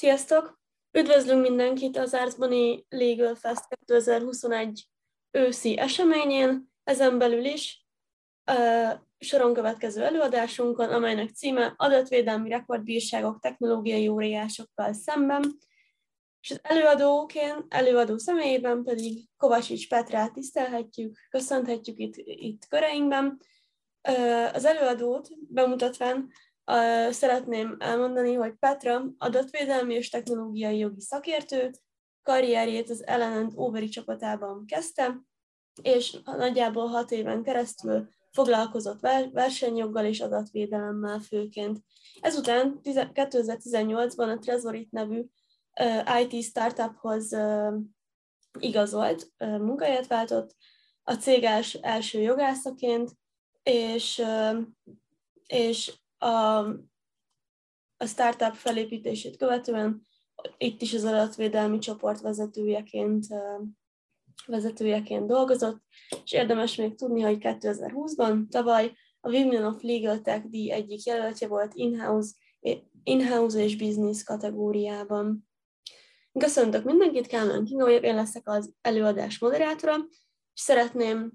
Sziasztok! Üdvözlünk mindenkit az Artsbani Legal Fest 2021 őszi eseményén, ezen belül is uh, soron következő előadásunkon, amelynek címe Adatvédelmi rekordbírságok technológiai óriásokkal szemben, és az előadóként, előadó személyében pedig Kovasics Petrát tisztelhetjük, köszönhetjük itt, itt köreinkben. Az előadót bemutatván szeretném elmondani, hogy Petra adatvédelmi és technológiai jogi szakértő, karrierjét az Ellen Overi csapatában kezdte, és nagyjából hat éven keresztül foglalkozott versenyjoggal és adatvédelemmel főként. Ezután 2018-ban a Trezorit nevű IT startuphoz igazolt, munkahelyet váltott, a cég első jogászaként, és, és a, a startup felépítését követően itt is az adatvédelmi csoport vezetőjeként, vezetőjeként dolgozott, és érdemes még tudni, hogy 2020-ban tavaly a Women of Legal Tech díj egyik jelöltje volt in-house, in-house és business kategóriában. Köszöntök mindenkit, Kálmán vagyok, én leszek az előadás moderátora, és szeretném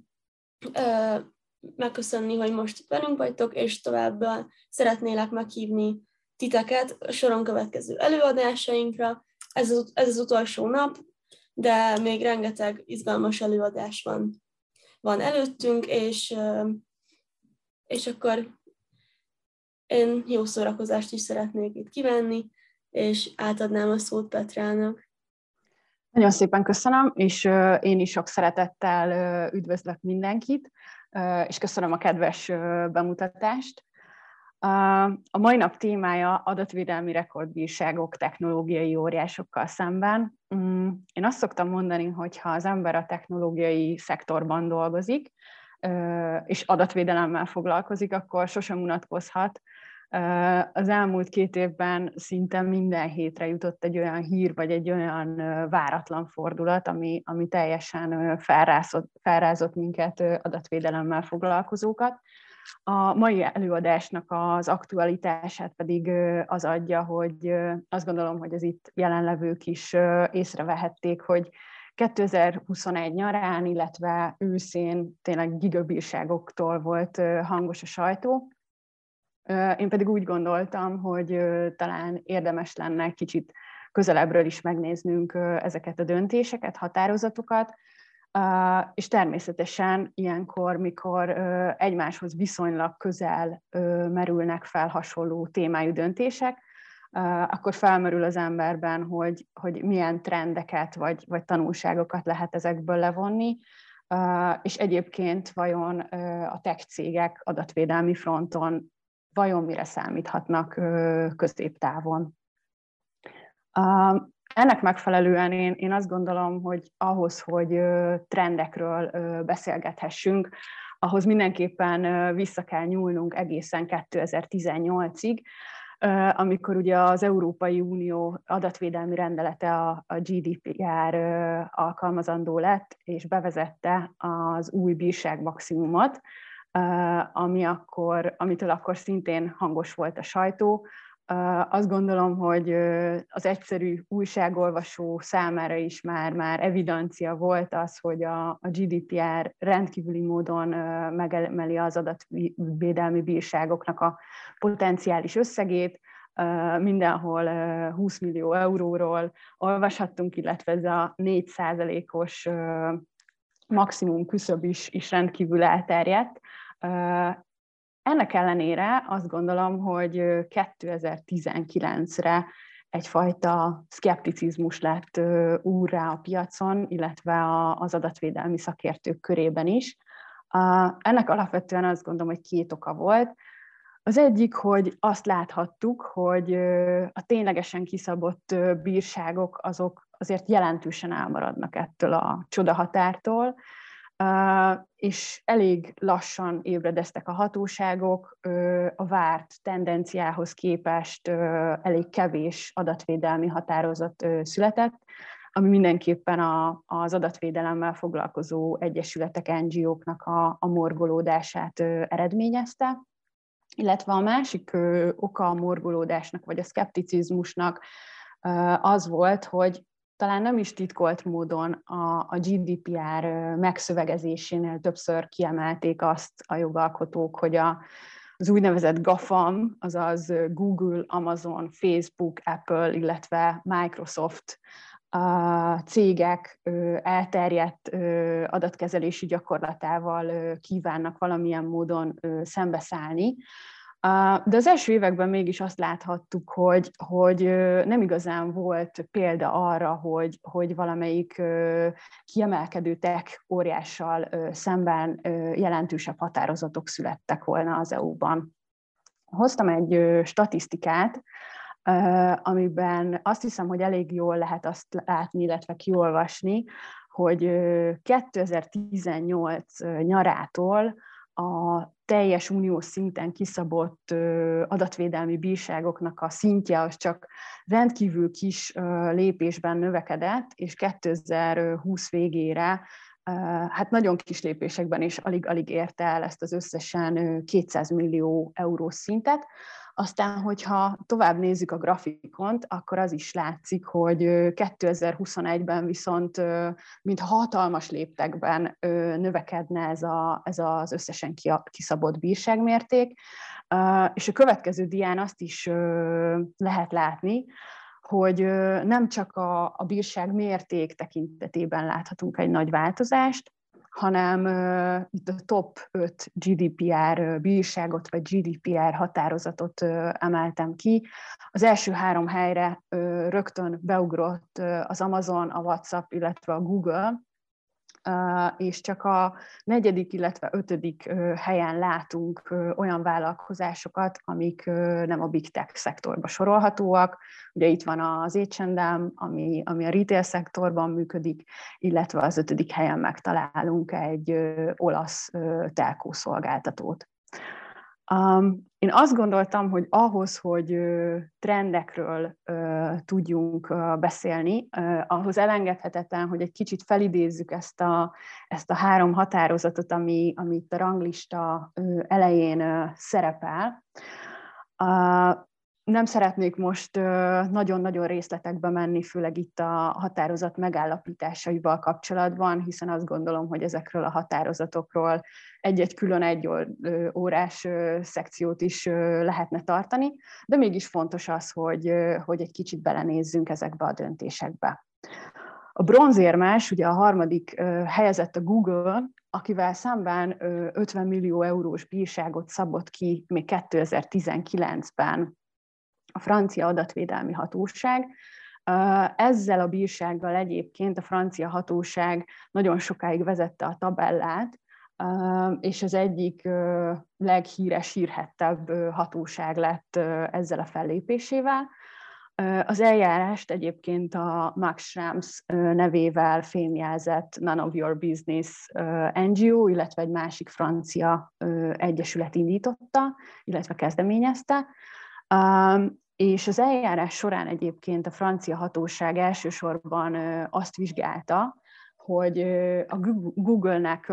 megköszönni, hogy most itt velünk vagytok, és tovább szeretnélek meghívni titeket a soron következő előadásainkra. Ez az, ez az utolsó nap, de még rengeteg izgalmas előadás van, van előttünk, és, és akkor én jó szórakozást is szeretnék itt kivenni, és átadnám a szót Petrának. Nagyon szépen köszönöm, és én is sok szeretettel üdvözlök mindenkit és köszönöm a kedves bemutatást. A mai nap témája adatvédelmi rekordbírságok technológiai óriásokkal szemben. Mm, én azt szoktam mondani, hogy ha az ember a technológiai szektorban dolgozik, és adatvédelemmel foglalkozik, akkor sosem unatkozhat, az elmúlt két évben szinte minden hétre jutott egy olyan hír, vagy egy olyan váratlan fordulat, ami, ami teljesen felrázott, felrázott minket adatvédelemmel foglalkozókat. A mai előadásnak az aktualitását pedig az adja, hogy azt gondolom, hogy az itt jelenlevők is észrevehették, hogy 2021 nyarán, illetve őszén tényleg gigabírságoktól volt hangos a sajtó, én pedig úgy gondoltam, hogy talán érdemes lenne kicsit közelebbről is megnéznünk ezeket a döntéseket, határozatokat, és természetesen ilyenkor, mikor egymáshoz viszonylag közel merülnek fel hasonló témájú döntések, akkor felmerül az emberben, hogy, hogy milyen trendeket vagy, vagy tanulságokat lehet ezekből levonni, és egyébként vajon a tech cégek adatvédelmi fronton vajon mire számíthatnak középtávon. Ennek megfelelően én, én azt gondolom, hogy ahhoz, hogy trendekről beszélgethessünk, ahhoz mindenképpen vissza kell nyúlnunk egészen 2018-ig, amikor ugye az Európai Unió adatvédelmi rendelete a, GDPR alkalmazandó lett, és bevezette az új bírság maximumot, ami akkor, amitől akkor szintén hangos volt a sajtó. Azt gondolom, hogy az egyszerű újságolvasó számára is már, már evidencia volt az, hogy a, a GDPR rendkívüli módon megemeli az adatvédelmi bírságoknak a potenciális összegét, mindenhol 20 millió euróról olvashattunk, illetve ez a 4 os maximum küszöb is, is rendkívül elterjedt. Ennek ellenére azt gondolom, hogy 2019-re egyfajta szkepticizmus lett úrrá a piacon, illetve az adatvédelmi szakértők körében is. Ennek alapvetően azt gondolom, hogy két oka volt. Az egyik, hogy azt láthattuk, hogy a ténylegesen kiszabott bírságok azok azért jelentősen elmaradnak ettől a csodahatártól, és elég lassan ébredeztek a hatóságok, a várt tendenciához képest elég kevés adatvédelmi határozat született, ami mindenképpen a, az adatvédelemmel foglalkozó egyesületek, NGO-knak a, a morgolódását eredményezte. Illetve a másik oka a morgolódásnak, vagy a szkepticizmusnak az volt, hogy talán nem is titkolt módon a, a GDPR megszövegezésénél többször kiemelték azt a jogalkotók, hogy a, az úgynevezett GAFAM, azaz Google, Amazon, Facebook, Apple, illetve Microsoft a cégek elterjedt adatkezelési gyakorlatával kívánnak valamilyen módon szembeszállni, de az első években mégis azt láthattuk, hogy, hogy nem igazán volt példa arra, hogy, hogy valamelyik kiemelkedő tech óriással szemben jelentősebb határozatok születtek volna az EU-ban. Hoztam egy statisztikát, amiben azt hiszem, hogy elég jól lehet azt látni, illetve kiolvasni, hogy 2018 nyarától a teljes uniós szinten kiszabott adatvédelmi bírságoknak a szintje az csak rendkívül kis lépésben növekedett, és 2020 végére hát nagyon kis lépésekben is alig-alig érte el ezt az összesen 200 millió eurós szintet, aztán, hogyha tovább nézzük a grafikont, akkor az is látszik, hogy 2021-ben viszont mint hatalmas léptekben növekedne ez, a, ez az összesen kiszabott bírságmérték. És a következő dián azt is lehet látni, hogy nem csak a, a bírság mérték tekintetében láthatunk egy nagy változást, hanem a top 5 GDPR bírságot vagy GDPR határozatot emeltem ki. Az első három helyre rögtön beugrott az Amazon, a WhatsApp, illetve a Google, és csak a negyedik, illetve ötödik helyen látunk olyan vállalkozásokat, amik nem a big tech szektorba sorolhatóak. Ugye itt van az H&M, ami, ami a retail szektorban működik, illetve az ötödik helyen megtalálunk egy olasz telkó szolgáltatót. Um, én azt gondoltam, hogy ahhoz, hogy trendekről uh, tudjunk uh, beszélni, uh, ahhoz elengedhetetlen, hogy egy kicsit felidézzük ezt a, ezt a három határozatot, ami, ami itt a ranglista uh, elején uh, szerepel. Uh, nem szeretnék most nagyon-nagyon részletekbe menni, főleg itt a határozat megállapításaival kapcsolatban, hiszen azt gondolom, hogy ezekről a határozatokról egy-egy külön egy órás szekciót is lehetne tartani, de mégis fontos az, hogy, hogy egy kicsit belenézzünk ezekbe a döntésekbe. A bronzérmás, ugye a harmadik helyezett a Google, akivel szemben 50 millió eurós bírságot szabott ki még 2019-ben a francia adatvédelmi hatóság. Ezzel a bírsággal egyébként a francia hatóság nagyon sokáig vezette a tabellát, és az egyik leghíres, hírhettebb hatóság lett ezzel a fellépésével. Az eljárást egyébként a Max Schrems nevével fémjelzett None of Your Business NGO, illetve egy másik francia egyesület indította, illetve kezdeményezte és az eljárás során egyébként a francia hatóság elsősorban azt vizsgálta, hogy a Google-nek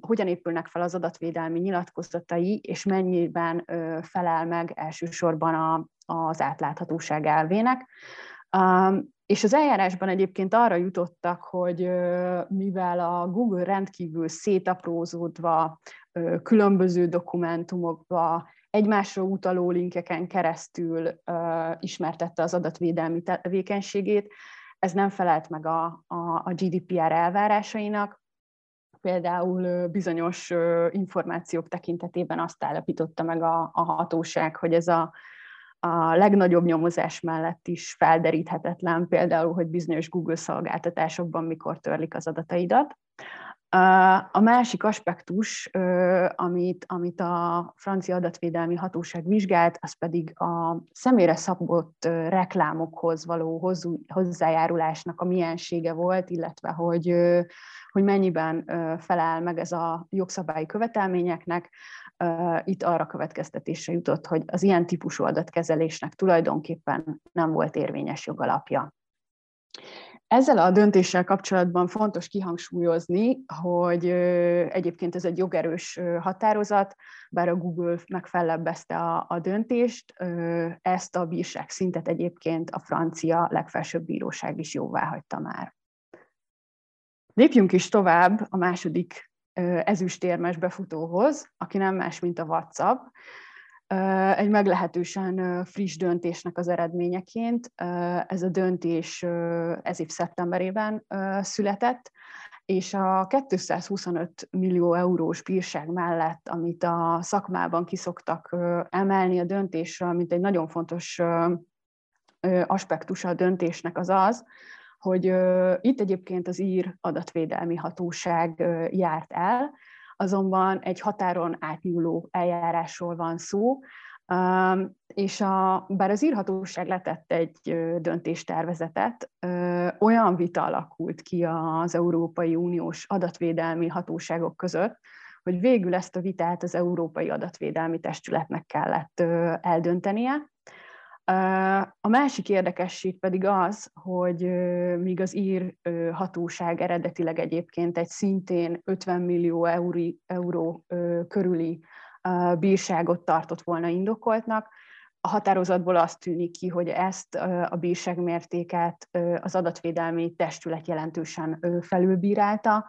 hogyan épülnek fel az adatvédelmi nyilatkozatai, és mennyiben felel meg elsősorban az átláthatóság elvének. És az eljárásban egyébként arra jutottak, hogy mivel a Google rendkívül szétaprózódva, különböző dokumentumokba, egymásra utaló linkeken keresztül uh, ismertette az adatvédelmi tevékenységét. Ez nem felelt meg a, a, a GDPR elvárásainak. Például bizonyos információk tekintetében azt állapította meg a, a hatóság, hogy ez a, a legnagyobb nyomozás mellett is felderíthetetlen, például, hogy bizonyos Google szolgáltatásokban mikor törlik az adataidat. A másik aspektus, amit, amit a francia adatvédelmi hatóság vizsgált, az pedig a személyre szabott reklámokhoz való hozzájárulásnak a miensége volt, illetve hogy, hogy mennyiben felel meg ez a jogszabályi követelményeknek. Itt arra következtetésre jutott, hogy az ilyen típusú adatkezelésnek tulajdonképpen nem volt érvényes jogalapja. Ezzel a döntéssel kapcsolatban fontos kihangsúlyozni, hogy egyébként ez egy jogerős határozat, bár a Google megfellebbezte a, a döntést, ezt a bírság szintet egyébként a francia legfelsőbb bíróság is jóvá hagyta már. Lépjünk is tovább a második ezüstérmes befutóhoz, aki nem más, mint a WhatsApp, egy meglehetősen friss döntésnek az eredményeként. Ez a döntés ez év szeptemberében született, és a 225 millió eurós bírság mellett, amit a szakmában kiszoktak emelni a döntésről, mint egy nagyon fontos aspektusa a döntésnek az az, hogy itt egyébként az ír adatvédelmi hatóság járt el, azonban egy határon átnyúló eljárásról van szó, és a, bár az írhatóság letett egy döntéstervezetet, olyan vita alakult ki az Európai Uniós adatvédelmi hatóságok között, hogy végül ezt a vitát az Európai Adatvédelmi Testületnek kellett eldöntenie, a másik érdekesség pedig az, hogy míg az ír hatóság eredetileg egyébként egy szintén 50 millió euró, euró körüli bírságot tartott volna indokoltnak, a határozatból azt tűnik ki, hogy ezt a bírság mértéket az adatvédelmi testület jelentősen felülbírálta,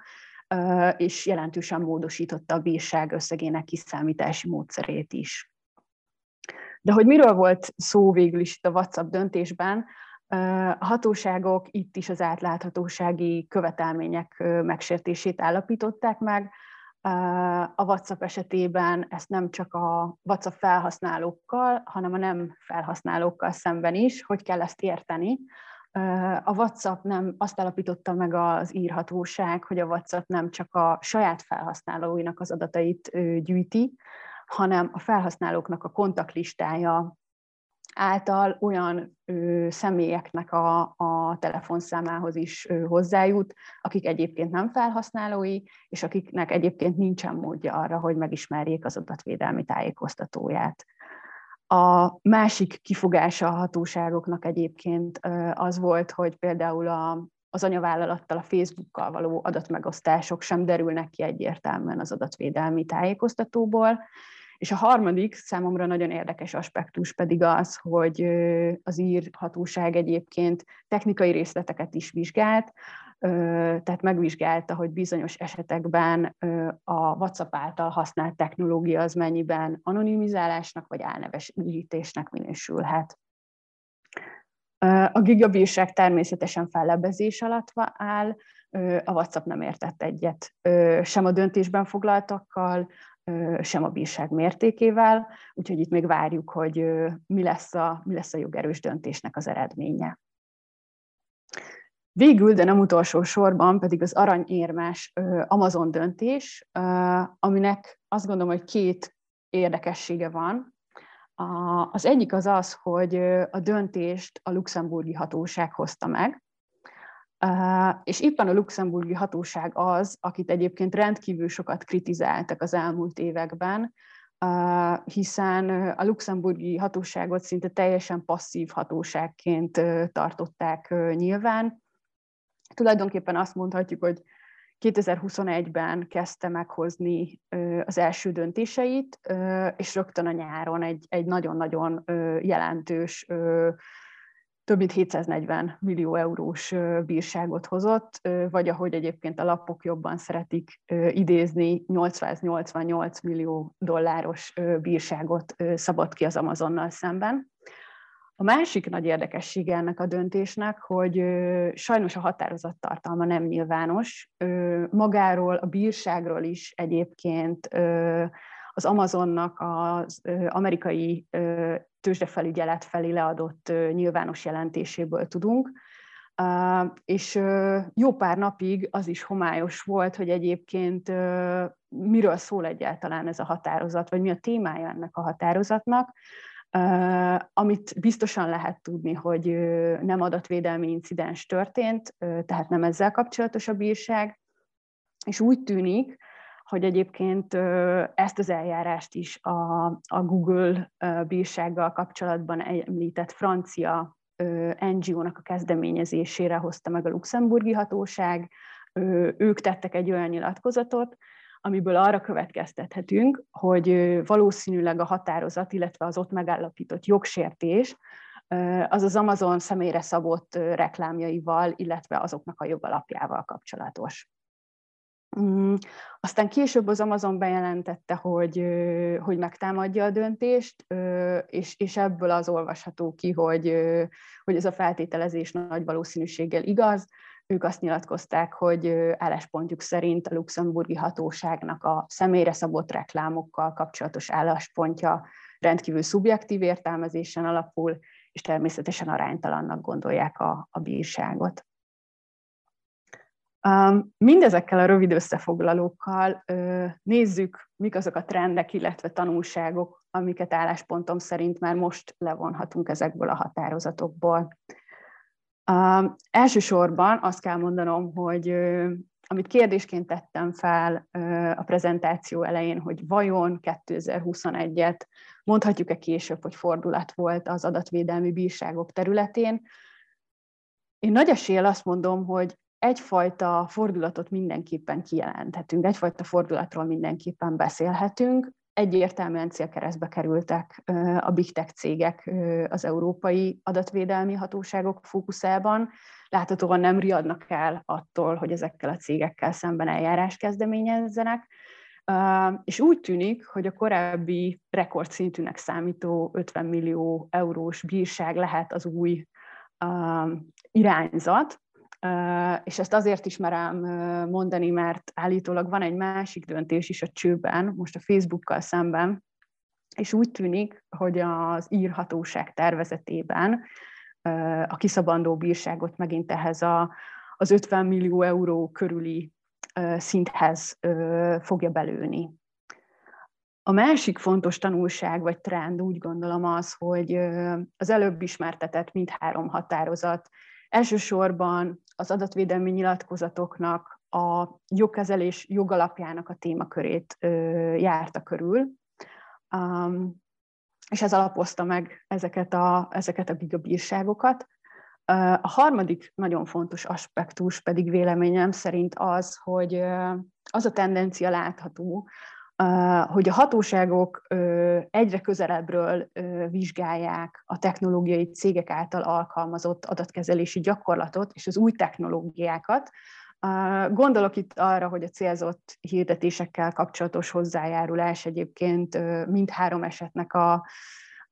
és jelentősen módosította a bírság összegének kiszámítási módszerét is. De hogy miről volt szó végül is itt a WhatsApp döntésben, a hatóságok itt is az átláthatósági követelmények megsértését állapították meg. A WhatsApp esetében ezt nem csak a WhatsApp felhasználókkal, hanem a nem felhasználókkal szemben is, hogy kell ezt érteni. A WhatsApp nem azt állapította meg az írhatóság, hogy a WhatsApp nem csak a saját felhasználóinak az adatait gyűjti, hanem a felhasználóknak a kontaktlistája által olyan ö, személyeknek a, a telefonszámához is ö, hozzájut, akik egyébként nem felhasználói, és akiknek egyébként nincsen módja arra, hogy megismerjék az adatvédelmi tájékoztatóját. A másik kifogása a hatóságoknak egyébként az volt, hogy például a, az anyavállalattal, a Facebookkal való adatmegosztások sem derülnek ki egyértelműen az adatvédelmi tájékoztatóból, és a harmadik számomra nagyon érdekes aspektus pedig az, hogy az ír hatóság egyébként technikai részleteket is vizsgált, tehát megvizsgálta, hogy bizonyos esetekben a WhatsApp által használt technológia az mennyiben anonimizálásnak vagy álnevesítésnek minősülhet. A gigabírság természetesen fellebbezés alatt áll, a WhatsApp nem értett egyet sem a döntésben foglaltakkal, sem a bírság mértékével, úgyhogy itt még várjuk, hogy mi lesz a, mi lesz a jogerős döntésnek az eredménye. Végül, de nem utolsó sorban pedig az aranyérmás Amazon döntés, aminek azt gondolom, hogy két érdekessége van. Az egyik az az, hogy a döntést a luxemburgi hatóság hozta meg, és éppen a luxemburgi hatóság az, akit egyébként rendkívül sokat kritizáltak az elmúlt években, hiszen a luxemburgi hatóságot szinte teljesen passzív hatóságként tartották nyilván. Tulajdonképpen azt mondhatjuk, hogy 2021-ben kezdte meghozni az első döntéseit, és rögtön a nyáron egy, egy nagyon-nagyon jelentős több mint 740 millió eurós bírságot hozott, vagy ahogy egyébként a lapok jobban szeretik idézni, 888 millió dolláros bírságot szabott ki az Amazonnal szemben. A másik nagy érdekessége ennek a döntésnek, hogy sajnos a határozat tartalma nem nyilvános. Magáról, a bírságról is egyébként az Amazonnak az amerikai tőzsdefelügyelet felé leadott nyilvános jelentéséből tudunk. És jó pár napig az is homályos volt, hogy egyébként miről szól egyáltalán ez a határozat, vagy mi a témája ennek a határozatnak. Amit biztosan lehet tudni, hogy nem adatvédelmi incidens történt, tehát nem ezzel kapcsolatos a bírság, és úgy tűnik, hogy egyébként ezt az eljárást is a, a Google bírsággal kapcsolatban említett francia NGO-nak a kezdeményezésére hozta meg a luxemburgi hatóság. Ők tettek egy olyan nyilatkozatot, amiből arra következtethetünk, hogy valószínűleg a határozat, illetve az ott megállapított jogsértés az az Amazon személyre szabott reklámjaival, illetve azoknak a jogalapjával kapcsolatos. Mm, aztán később az Amazon bejelentette, hogy, hogy megtámadja a döntést, és, és ebből az olvasható ki, hogy, hogy ez a feltételezés nagy valószínűséggel igaz. Ők azt nyilatkozták, hogy álláspontjuk szerint a luxemburgi hatóságnak a személyre szabott reklámokkal kapcsolatos álláspontja rendkívül szubjektív értelmezésen alapul, és természetesen aránytalannak gondolják a, a bírságot. Mindezekkel a rövid összefoglalókkal nézzük, mik azok a trendek, illetve tanulságok, amiket álláspontom szerint már most levonhatunk ezekből a határozatokból. Elsősorban azt kell mondanom, hogy amit kérdésként tettem fel a prezentáció elején, hogy vajon 2021-et mondhatjuk-e később, hogy fordulat volt az adatvédelmi bírságok területén. Én nagy esélyel azt mondom, hogy egyfajta fordulatot mindenképpen kijelenthetünk, egyfajta fordulatról mindenképpen beszélhetünk. Egyértelműen célkeresztbe kerültek a big tech cégek az európai adatvédelmi hatóságok fókuszában. Láthatóan nem riadnak el attól, hogy ezekkel a cégekkel szemben eljárás kezdeményezzenek. És úgy tűnik, hogy a korábbi rekordszintűnek számító 50 millió eurós bírság lehet az új irányzat, és ezt azért is merem mondani, mert állítólag van egy másik döntés is a csőben, most a Facebookkal szemben, és úgy tűnik, hogy az írhatóság tervezetében a kiszabandó bírságot megint ehhez a, az 50 millió euró körüli szinthez fogja belőni. A másik fontos tanulság vagy trend úgy gondolom az, hogy az előbb ismertetett mindhárom határozat Elsősorban az adatvédelmi nyilatkozatoknak a jogkezelés jogalapjának a témakörét járta körül, és ez alapozta meg ezeket a, ezeket a gigabírságokat. A harmadik nagyon fontos aspektus pedig véleményem szerint az, hogy az a tendencia látható, hogy a hatóságok egyre közelebbről vizsgálják a technológiai cégek által alkalmazott adatkezelési gyakorlatot és az új technológiákat. Gondolok itt arra, hogy a célzott hirdetésekkel kapcsolatos hozzájárulás egyébként mindhárom esetnek a,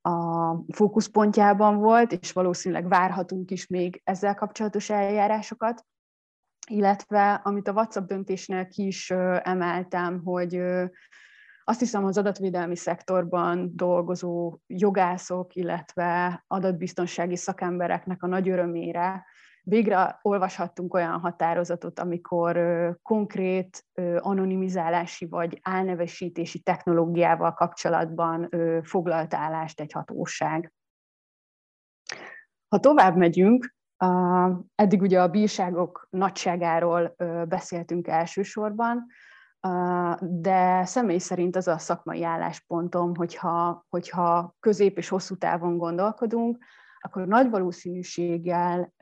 a fókuszpontjában volt, és valószínűleg várhatunk is még ezzel kapcsolatos eljárásokat illetve amit a WhatsApp döntésnél ki is emeltem, hogy azt hiszem az adatvédelmi szektorban dolgozó jogászok, illetve adatbiztonsági szakembereknek a nagy örömére végre olvashattunk olyan határozatot, amikor konkrét anonimizálási vagy álnevesítési technológiával kapcsolatban foglalt állást egy hatóság. Ha tovább megyünk, eddig ugye a bírságok nagyságáról beszéltünk elsősorban, de személy szerint az a szakmai álláspontom, hogyha, hogyha közép és hosszú távon gondolkodunk, akkor nagy valószínűséggel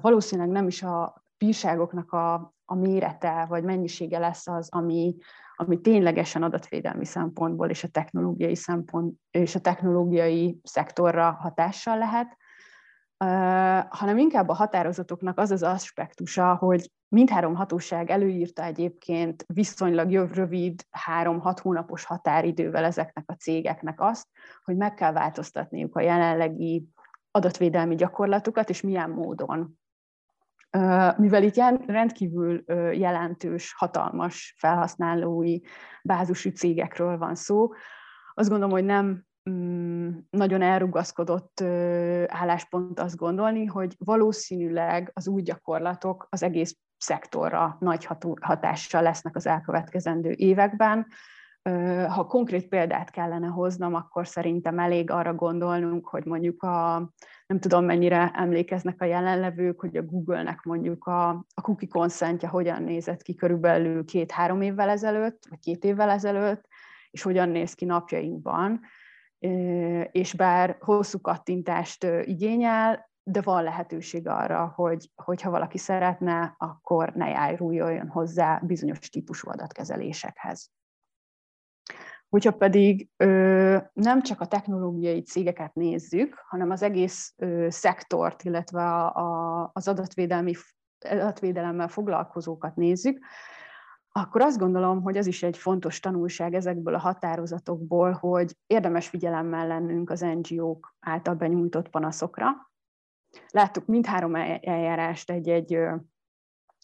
valószínűleg nem is a bírságoknak a, a mérete vagy mennyisége lesz az, ami, ami ténylegesen adatvédelmi szempontból és a technológiai szempont és a technológiai szektorra hatással lehet, hanem inkább a határozatoknak az az aspektusa, hogy mindhárom hatóság előírta egyébként viszonylag rövid, három-hat hónapos határidővel ezeknek a cégeknek azt, hogy meg kell változtatniuk a jelenlegi adatvédelmi gyakorlatukat, és milyen módon. Mivel itt rendkívül jelentős, hatalmas felhasználói bázusú cégekről van szó, azt gondolom, hogy nem nagyon elrugaszkodott álláspont azt gondolni, hogy valószínűleg az új gyakorlatok az egész szektorra nagy hatással lesznek az elkövetkezendő években. Ha konkrét példát kellene hoznom, akkor szerintem elég arra gondolnunk, hogy mondjuk a, nem tudom mennyire emlékeznek a jelenlevők, hogy a Google-nek mondjuk a, a cookie konszentje hogyan nézett ki körülbelül két-három évvel ezelőtt, vagy két évvel ezelőtt, és hogyan néz ki napjainkban és bár hosszú kattintást igényel, de van lehetőség arra, hogy hogyha valaki szeretne, akkor ne járuljon hozzá bizonyos típusú adatkezelésekhez. Hogyha pedig ö, nem csak a technológiai cégeket nézzük, hanem az egész ö, szektort, illetve a, a, az adatvédelmi, adatvédelemmel foglalkozókat nézzük, akkor azt gondolom, hogy az is egy fontos tanulság ezekből a határozatokból, hogy érdemes figyelemmel lennünk az NGO-k által benyújtott panaszokra. Láttuk mindhárom eljárást egy-egy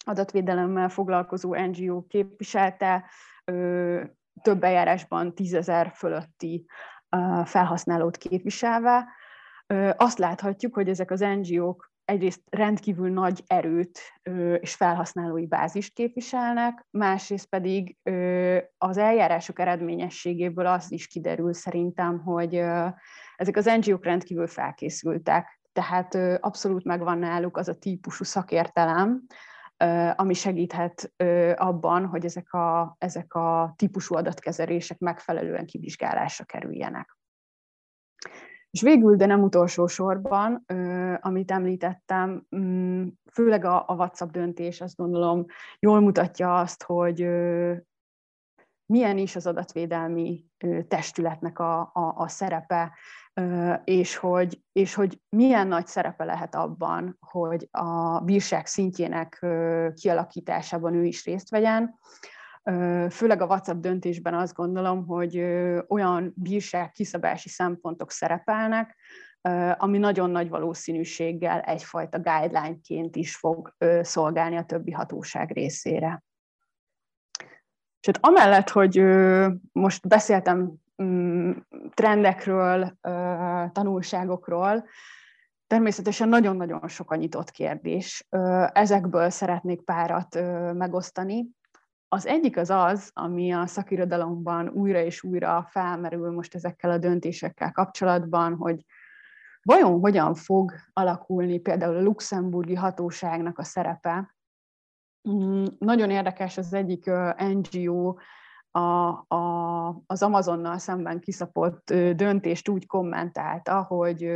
adatvédelemmel foglalkozó NGO képviselte, több eljárásban tízezer fölötti felhasználót képviselve. Azt láthatjuk, hogy ezek az NGO-k egyrészt rendkívül nagy erőt és felhasználói bázist képviselnek, másrészt pedig az eljárások eredményességéből az is kiderül szerintem, hogy ezek az NGO-k rendkívül felkészültek, tehát abszolút megvan náluk az a típusú szakértelem, ami segíthet abban, hogy ezek a, ezek a típusú adatkezelések megfelelően kivizsgálásra kerüljenek. És végül, de nem utolsó sorban, amit említettem, mm, főleg a, a WhatsApp döntés, azt gondolom, jól mutatja azt, hogy milyen is az adatvédelmi testületnek a, a, a szerepe, és hogy, és hogy milyen nagy szerepe lehet abban, hogy a bírság szintjének kialakításában ő is részt vegyen. Főleg a WhatsApp döntésben azt gondolom, hogy olyan bírság kiszabási szempontok szerepelnek, ami nagyon nagy valószínűséggel egyfajta guideline-ként is fog szolgálni a többi hatóság részére. És hát amellett, hogy most beszéltem mm, trendekről, tanulságokról, természetesen nagyon-nagyon sok a nyitott kérdés. Ezekből szeretnék párat megosztani. Az egyik az az, ami a szakirodalomban újra és újra felmerül most ezekkel a döntésekkel kapcsolatban, hogy vajon hogyan fog alakulni például a luxemburgi hatóságnak a szerepe. Mm, nagyon érdekes az egyik NGO a, a, az Amazonnal szemben kiszapott döntést úgy kommentálta, hogy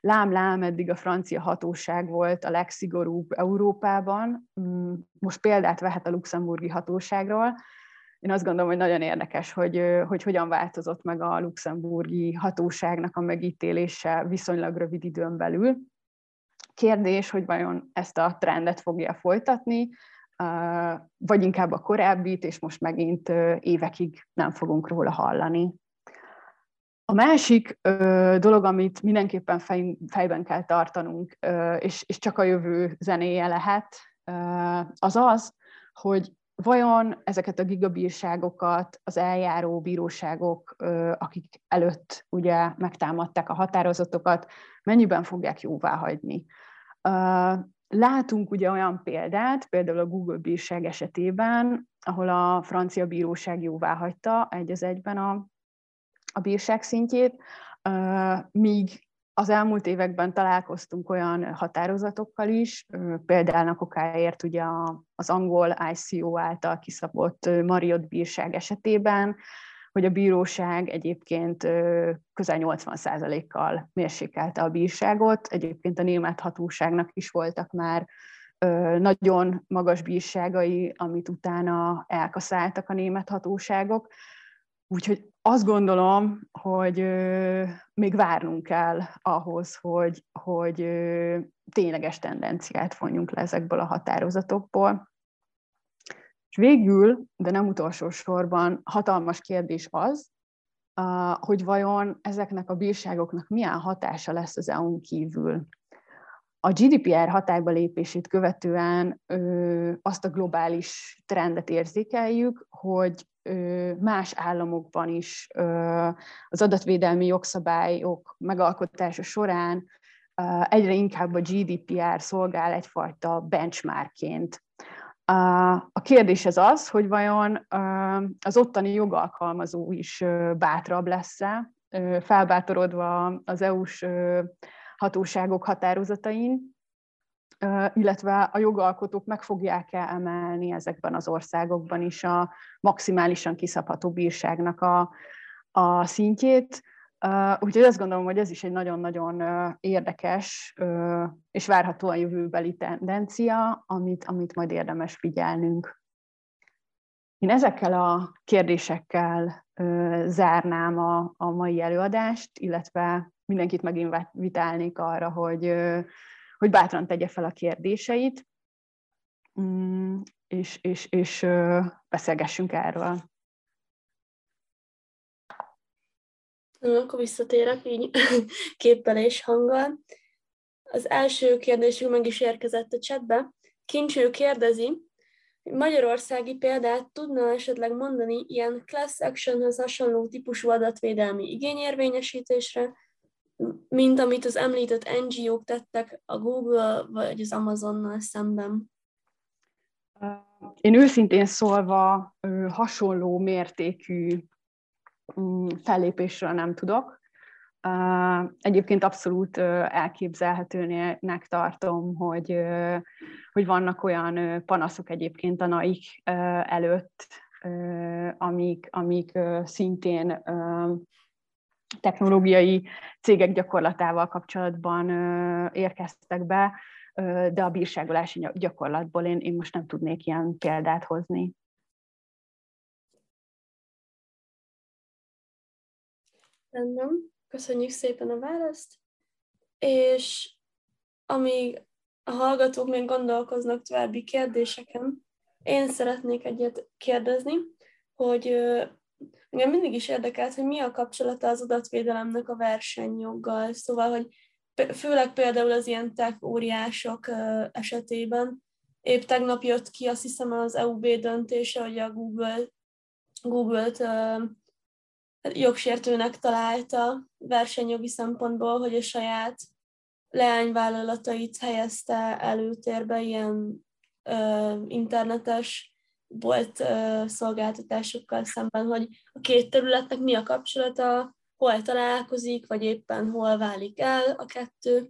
lám-lám, eddig a francia hatóság volt a legszigorúbb Európában, mm, most példát vehet a luxemburgi hatóságról. Én azt gondolom, hogy nagyon érdekes, hogy, hogy hogyan változott meg a luxemburgi hatóságnak a megítélése viszonylag rövid időn belül. Kérdés, hogy vajon ezt a trendet fogja folytatni, vagy inkább a korábbit, és most megint évekig nem fogunk róla hallani. A másik ö, dolog, amit mindenképpen fej, fejben kell tartanunk, ö, és, és csak a jövő zenéje lehet, ö, az az, hogy vajon ezeket a gigabírságokat az eljáró bíróságok, ö, akik előtt ugye megtámadták a határozatokat, mennyiben fogják jóvá hagyni. Ö, látunk ugye olyan példát, például a Google bírság esetében, ahol a francia bíróság jóvá hagyta egy az egyben a a bírság szintjét, míg az elmúlt években találkoztunk olyan határozatokkal is, például okáért ugye az angol ICO által kiszabott Mariot bírság esetében, hogy a bíróság egyébként közel 80%-kal mérsékelte a bírságot. Egyébként a német hatóságnak is voltak már nagyon magas bírságai, amit utána elkaszáltak a német hatóságok. Úgyhogy azt gondolom, hogy még várnunk kell ahhoz, hogy, hogy tényleges tendenciát vonjunk le ezekből a határozatokból. És végül, de nem utolsó sorban, hatalmas kérdés az, hogy vajon ezeknek a bírságoknak milyen hatása lesz az EU-n kívül. A GDPR hatályba lépését követően azt a globális trendet érzékeljük, hogy más államokban is az adatvédelmi jogszabályok megalkotása során egyre inkább a GDPR szolgál egyfajta benchmarkként. A kérdés ez az, hogy vajon az ottani jogalkalmazó is bátrabb lesz-e, felbátorodva az EU-s hatóságok határozatain, illetve a jogalkotók meg fogják-e emelni ezekben az országokban is a maximálisan kiszabható bírságnak a, a szintjét. úgyhogy azt gondolom, hogy ez is egy nagyon-nagyon érdekes és várhatóan jövőbeli tendencia, amit, amit majd érdemes figyelnünk. Én ezekkel a kérdésekkel zárnám a, a mai előadást, illetve mindenkit meginvitálnék arra, hogy, hogy bátran tegye fel a kérdéseit, mm, és, és, és beszélgessünk erről. Akkor visszatérek így képpel és hanggal. Az első kérdésünk meg is érkezett a chatbe. Kincső kérdezi, Magyarországi példát tudna esetleg mondani ilyen class actionhez hasonló típusú adatvédelmi igényérvényesítésre, mint amit az említett NGO-k tettek a Google vagy az Amazonnal szemben? Én őszintén szólva hasonló mértékű mm, fellépésről nem tudok. Egyébként abszolút elképzelhetőnek tartom, hogy, hogy vannak olyan panaszok egyébként a NAIK előtt, amik, amik szintén technológiai cégek gyakorlatával kapcsolatban érkeztek be, de a bírságolási gyakorlatból én, én most nem tudnék ilyen példát hozni. Rendben, köszönjük szépen a választ, és amíg a hallgatók még gondolkoznak további kérdéseken, én szeretnék egyet kérdezni, hogy engem mindig is érdekelt, hogy mi a kapcsolata az adatvédelemnek a versenyjoggal. Szóval, hogy főleg például az ilyen tech óriások esetében, épp tegnap jött ki azt hiszem az EUB döntése, hogy a Google, Google-t jogsértőnek találta versenyjogi szempontból, hogy a saját leányvállalatait helyezte előtérbe ilyen internetes volt ö, szolgáltatásokkal szemben, hogy a két területnek mi a kapcsolata, hol találkozik, vagy éppen hol válik el a kettő.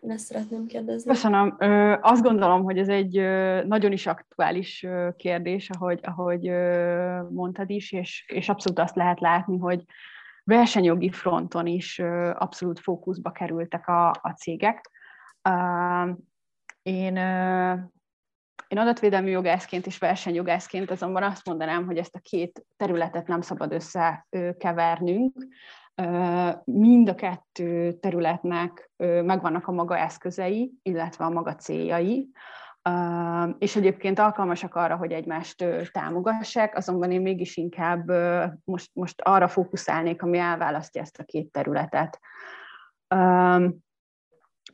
Én ezt szeretném kérdezni. Köszönöm. Ö, azt gondolom, hogy ez egy ö, nagyon is aktuális ö, kérdés, ahogy, ahogy ö, mondtad is, és, és abszolút azt lehet látni, hogy versenyjogi fronton is ö, abszolút fókuszba kerültek a, a cégek. Uh, én én adatvédelmi jogászként és versenyjogászként azonban azt mondanám, hogy ezt a két területet nem szabad összekevernünk. Mind a kettő területnek megvannak a maga eszközei, illetve a maga céljai, és egyébként alkalmasak arra, hogy egymást támogassák, azonban én mégis inkább most, most arra fókuszálnék, ami elválasztja ezt a két területet.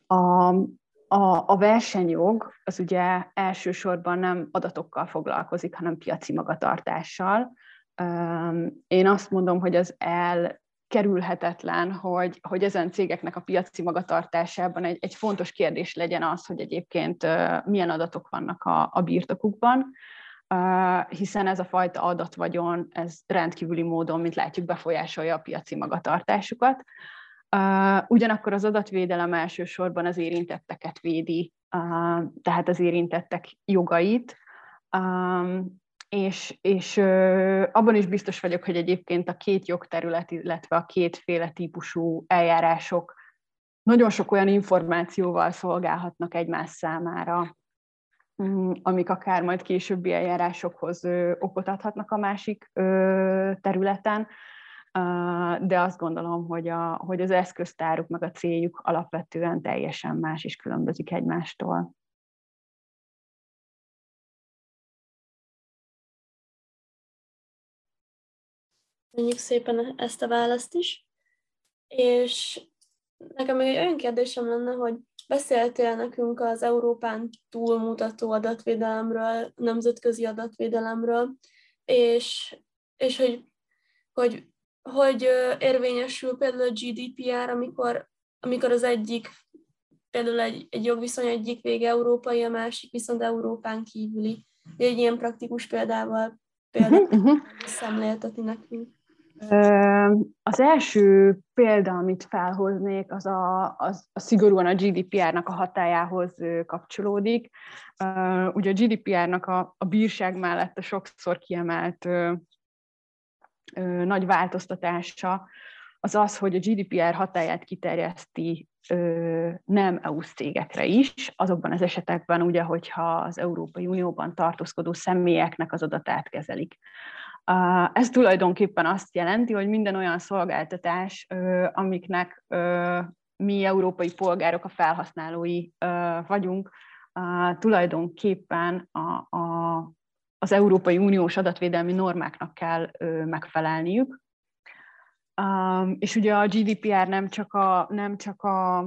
A, a, a versenyjog az ugye elsősorban nem adatokkal foglalkozik, hanem piaci magatartással. Én azt mondom, hogy az elkerülhetetlen, hogy, hogy ezen cégeknek a piaci magatartásában egy, egy fontos kérdés legyen az, hogy egyébként milyen adatok vannak a, a birtokukban, hiszen ez a fajta adatvagyon, ez rendkívüli módon, mint látjuk, befolyásolja a piaci magatartásukat. Uh, ugyanakkor az adatvédelem elsősorban az érintetteket védi, uh, tehát az érintettek jogait, um, és, és uh, abban is biztos vagyok, hogy egyébként a két jogterület, illetve a kétféle típusú eljárások nagyon sok olyan információval szolgálhatnak egymás számára, um, amik akár majd későbbi eljárásokhoz okot adhatnak a másik területen, de azt gondolom, hogy, a, hogy az eszköztáruk meg a céljuk alapvetően teljesen más és különbözik egymástól. Köszönjük szépen ezt a választ is. És nekem még egy olyan kérdésem lenne, hogy beszéltél nekünk az Európán túlmutató adatvédelemről, nemzetközi adatvédelemről, és, és hogy, hogy hogy érvényesül például a GDPR, amikor, amikor az egyik, például egy, egy jogviszony egyik vége európai, a másik viszont Európán kívüli. Egy ilyen praktikus példával például uh-huh, uh-huh. szemléltetni nekünk. Az első példa, amit felhoznék, az a, az a szigorúan a GDPR-nak a hatájához kapcsolódik. Ugye a GDPR-nak a, a bírság mellett a sokszor kiemelt nagy változtatása az az, hogy a GDPR hatáját kiterjeszti nem EU cégekre is, azokban az esetekben, ugye, hogyha az Európai Unióban tartózkodó személyeknek az adatát kezelik. Ez tulajdonképpen azt jelenti, hogy minden olyan szolgáltatás, amiknek mi európai polgárok a felhasználói vagyunk, tulajdonképpen a, a, az Európai Uniós adatvédelmi normáknak kell megfelelniük. És ugye a GDPR nem csak, a, nem csak a,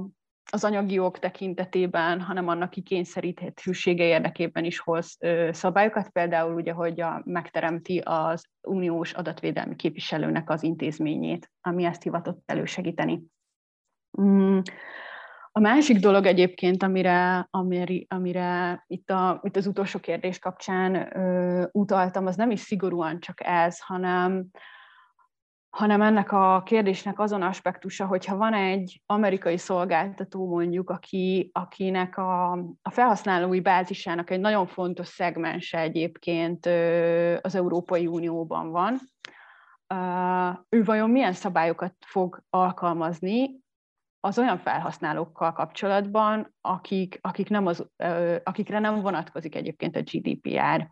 az anyagi jog tekintetében, hanem annak kikényszeríthetősége érdekében is hoz szabályokat, például ugye, hogy a, megteremti az uniós adatvédelmi képviselőnek az intézményét, ami ezt hivatott elősegíteni. A másik dolog egyébként, amire, amire, amire itt, a, itt az utolsó kérdés kapcsán ö, utaltam, az nem is szigorúan csak ez, hanem, hanem ennek a kérdésnek azon aspektusa, hogyha van egy amerikai szolgáltató mondjuk, aki, akinek a, a felhasználói bázisának egy nagyon fontos szegmense egyébként az Európai Unióban van, ő vajon milyen szabályokat fog alkalmazni az olyan felhasználókkal kapcsolatban, akik, akik nem az, akikre nem vonatkozik egyébként a GDPR.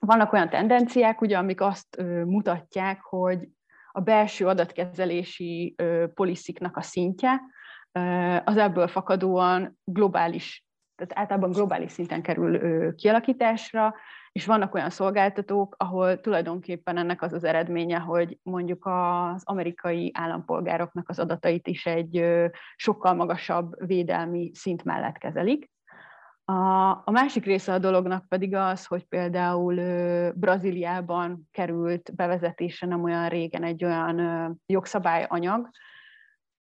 Vannak olyan tendenciák, ugye, amik azt mutatják, hogy a belső adatkezelési polisziknak a szintje, az ebből fakadóan globális, tehát általában globális szinten kerül kialakításra, és vannak olyan szolgáltatók, ahol tulajdonképpen ennek az az eredménye, hogy mondjuk az amerikai állampolgároknak az adatait is egy sokkal magasabb védelmi szint mellett kezelik. A, másik része a dolognak pedig az, hogy például Brazíliában került bevezetése nem olyan régen egy olyan jogszabályanyag,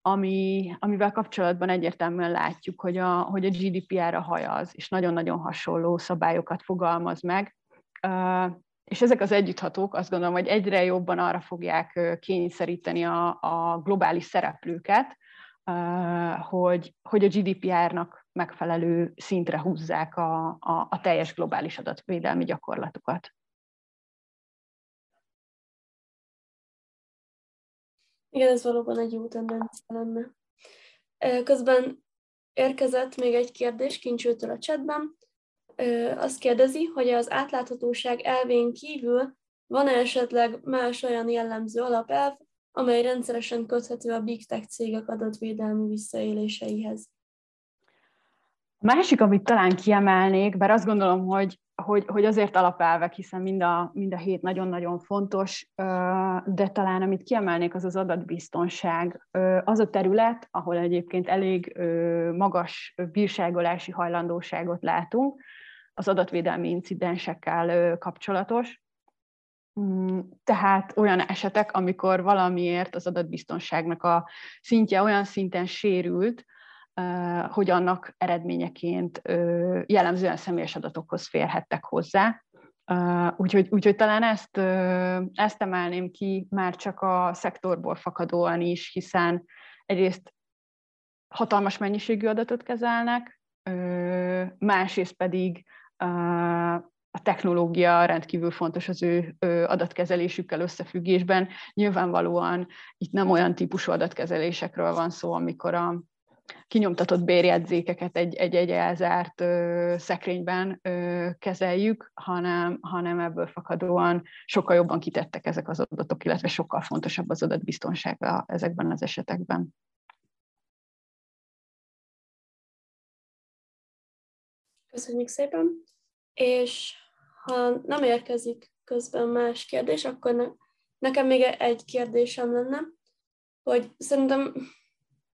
ami, amivel kapcsolatban egyértelműen látjuk, hogy a, hogy a GDPR-ra hajaz, és nagyon-nagyon hasonló szabályokat fogalmaz meg, és ezek az együtthatók azt gondolom, hogy egyre jobban arra fogják kényszeríteni a, a globális szereplőket, hogy, hogy a GDPR-nak megfelelő szintre húzzák a, a, a teljes globális adatvédelmi gyakorlatukat. Igen, ez valóban egy jó tendencia lenne. Közben érkezett még egy kérdés Kincsőtől a chatben azt kérdezi, hogy az átláthatóság elvén kívül van-e esetleg más olyan jellemző alapelv, amely rendszeresen köthető a big tech cégek adatvédelmi visszaéléseihez? A másik, amit talán kiemelnék, bár azt gondolom, hogy, hogy, hogy azért alapelvek, hiszen mind a, mind a hét nagyon-nagyon fontos, de talán amit kiemelnék, az az adatbiztonság. Az a terület, ahol egyébként elég magas bírságolási hajlandóságot látunk, az adatvédelmi incidensekkel kapcsolatos. Mm, tehát olyan esetek, amikor valamiért az adatbiztonságnak a szintje olyan szinten sérült, hogy annak eredményeként jellemzően személyes adatokhoz férhettek hozzá. Úgyhogy, úgyhogy talán ezt, ezt emelném ki már csak a szektorból fakadóan is, hiszen egyrészt hatalmas mennyiségű adatot kezelnek, másrészt pedig a technológia rendkívül fontos az ő adatkezelésükkel összefüggésben. Nyilvánvalóan itt nem olyan típusú adatkezelésekről van szó, amikor a kinyomtatott bérjegyzékeket egy-egy elzárt ö, szekrényben ö, kezeljük, hanem, hanem ebből fakadóan sokkal jobban kitettek ezek az adatok, illetve sokkal fontosabb az adatbiztonsága ezekben az esetekben. Köszönjük szépen! És ha nem érkezik közben más kérdés, akkor ne, nekem még egy kérdésem lenne, hogy szerintem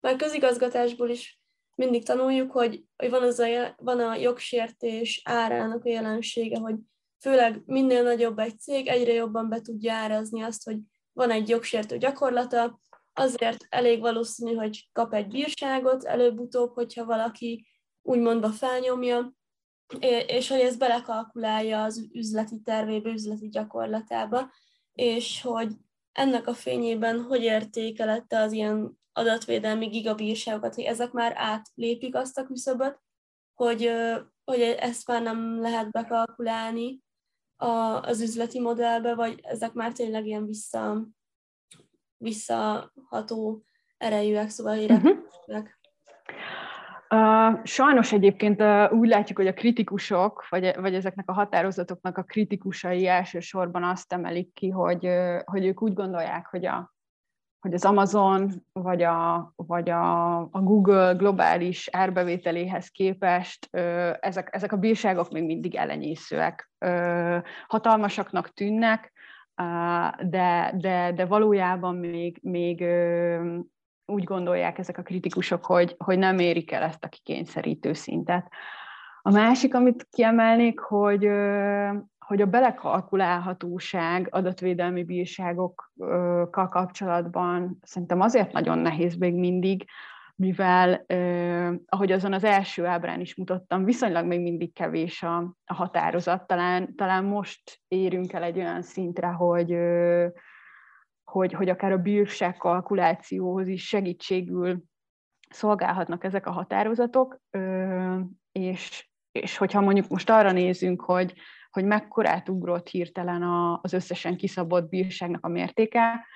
már közigazgatásból is mindig tanuljuk, hogy, hogy van, az a, van a jogsértés árának a jelensége, hogy főleg minél nagyobb egy cég, egyre jobban be tudja árazni azt, hogy van egy jogsértő gyakorlata, azért elég valószínű, hogy kap egy bírságot előbb-utóbb, hogyha valaki úgymondva felnyomja, és hogy ez belekalkulálja az üzleti tervébe, üzleti gyakorlatába, és hogy ennek a fényében hogy értékelette az ilyen adatvédelmi gigabírságokat, hogy ezek már átlépik azt a küszöböt, hogy, hogy ezt már nem lehet bekalkulálni a, az üzleti modellbe, vagy ezek már tényleg ilyen vissza, visszaható erejűek, szóval uh-huh. Sajnos egyébként uh, úgy látjuk, hogy a kritikusok, vagy, vagy ezeknek a határozatoknak a kritikusai elsősorban azt emelik ki, hogy, uh, hogy ők úgy gondolják, hogy, a, hogy az Amazon vagy a, vagy a, a Google globális árbevételéhez képest ezek, ezek a bírságok még mindig elenyészőek. Hatalmasaknak tűnnek, de, de, de valójában még, még úgy gondolják ezek a kritikusok, hogy, hogy nem érik el ezt a kikényszerítő szintet. A másik, amit kiemelnék, hogy, hogy a belekalkulálhatóság adatvédelmi bírságokkal kapcsolatban szerintem azért nagyon nehéz még mindig, mivel, ahogy azon az első ábrán is mutattam, viszonylag még mindig kevés a, a határozat. Talán, talán most érünk el egy olyan szintre, hogy, hogy, hogy akár a bírság kalkulációhoz is segítségül szolgálhatnak ezek a határozatok, és, és hogyha mondjuk most arra nézünk, hogy, hogy mekkorát ugrott hirtelen az összesen kiszabott bírságnak a mértéke,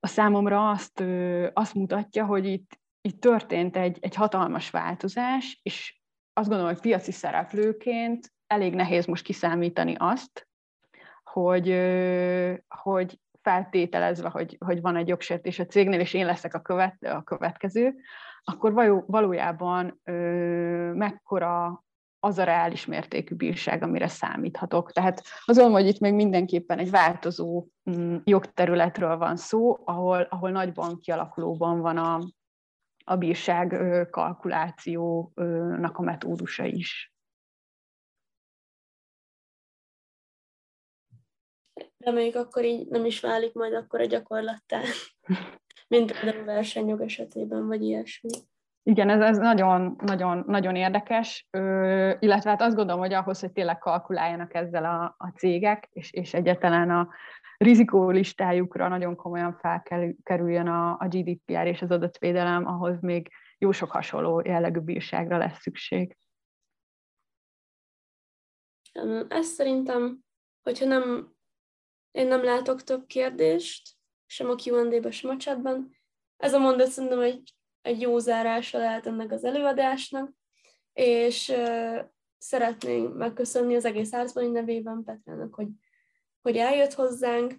a számomra azt, azt mutatja, hogy itt, itt történt egy, egy hatalmas változás, és azt gondolom, hogy piaci szereplőként elég nehéz most kiszámítani azt, hogy, hogy feltételezve, hogy, hogy van egy jogsértés a cégnél, és én leszek a, követ, a következő, akkor való, valójában ö, mekkora az a reális mértékű bírság, amire számíthatok. Tehát azon, hogy itt még mindenképpen egy változó mm, jogterületről van szó, ahol, ahol nagy banki alakulóban van a, a bírság kalkulációnak a metódusa is. Reméljük akkor így nem is válik majd akkor a gyakorlattá, mint például a versenyjog esetében, vagy ilyesmi. Igen, ez, ez nagyon, nagyon, nagyon érdekes, ö, illetve hát azt gondolom, hogy ahhoz, hogy tényleg kalkuláljanak ezzel a, a cégek, és, és egyáltalán a rizikó listájukra nagyon komolyan felkerüljön a, a GDPR és az adatvédelem, ahhoz még jó sok hasonló jellegű bírságra lesz szükség. Ez szerintem, hogyha nem én nem látok több kérdést, sem a Q&A-ben, sem a chatban. Ez a mondat szerintem egy, egy jó zárása lehet ennek az előadásnak, és uh, szeretnénk megköszönni az egész Árszbani nevében Petrának, hogy, hogy eljött hozzánk,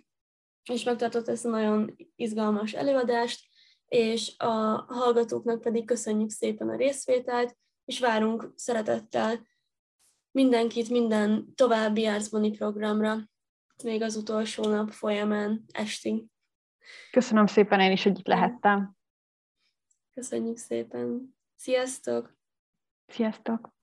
és megtartott ezt a nagyon izgalmas előadást, és a hallgatóknak pedig köszönjük szépen a részvételt, és várunk szeretettel mindenkit minden további Árszbani programra még az utolsó nap folyamán estig. Köszönöm szépen én is, hogy itt lehettem. Köszönjük szépen. Sziasztok! Sziasztok!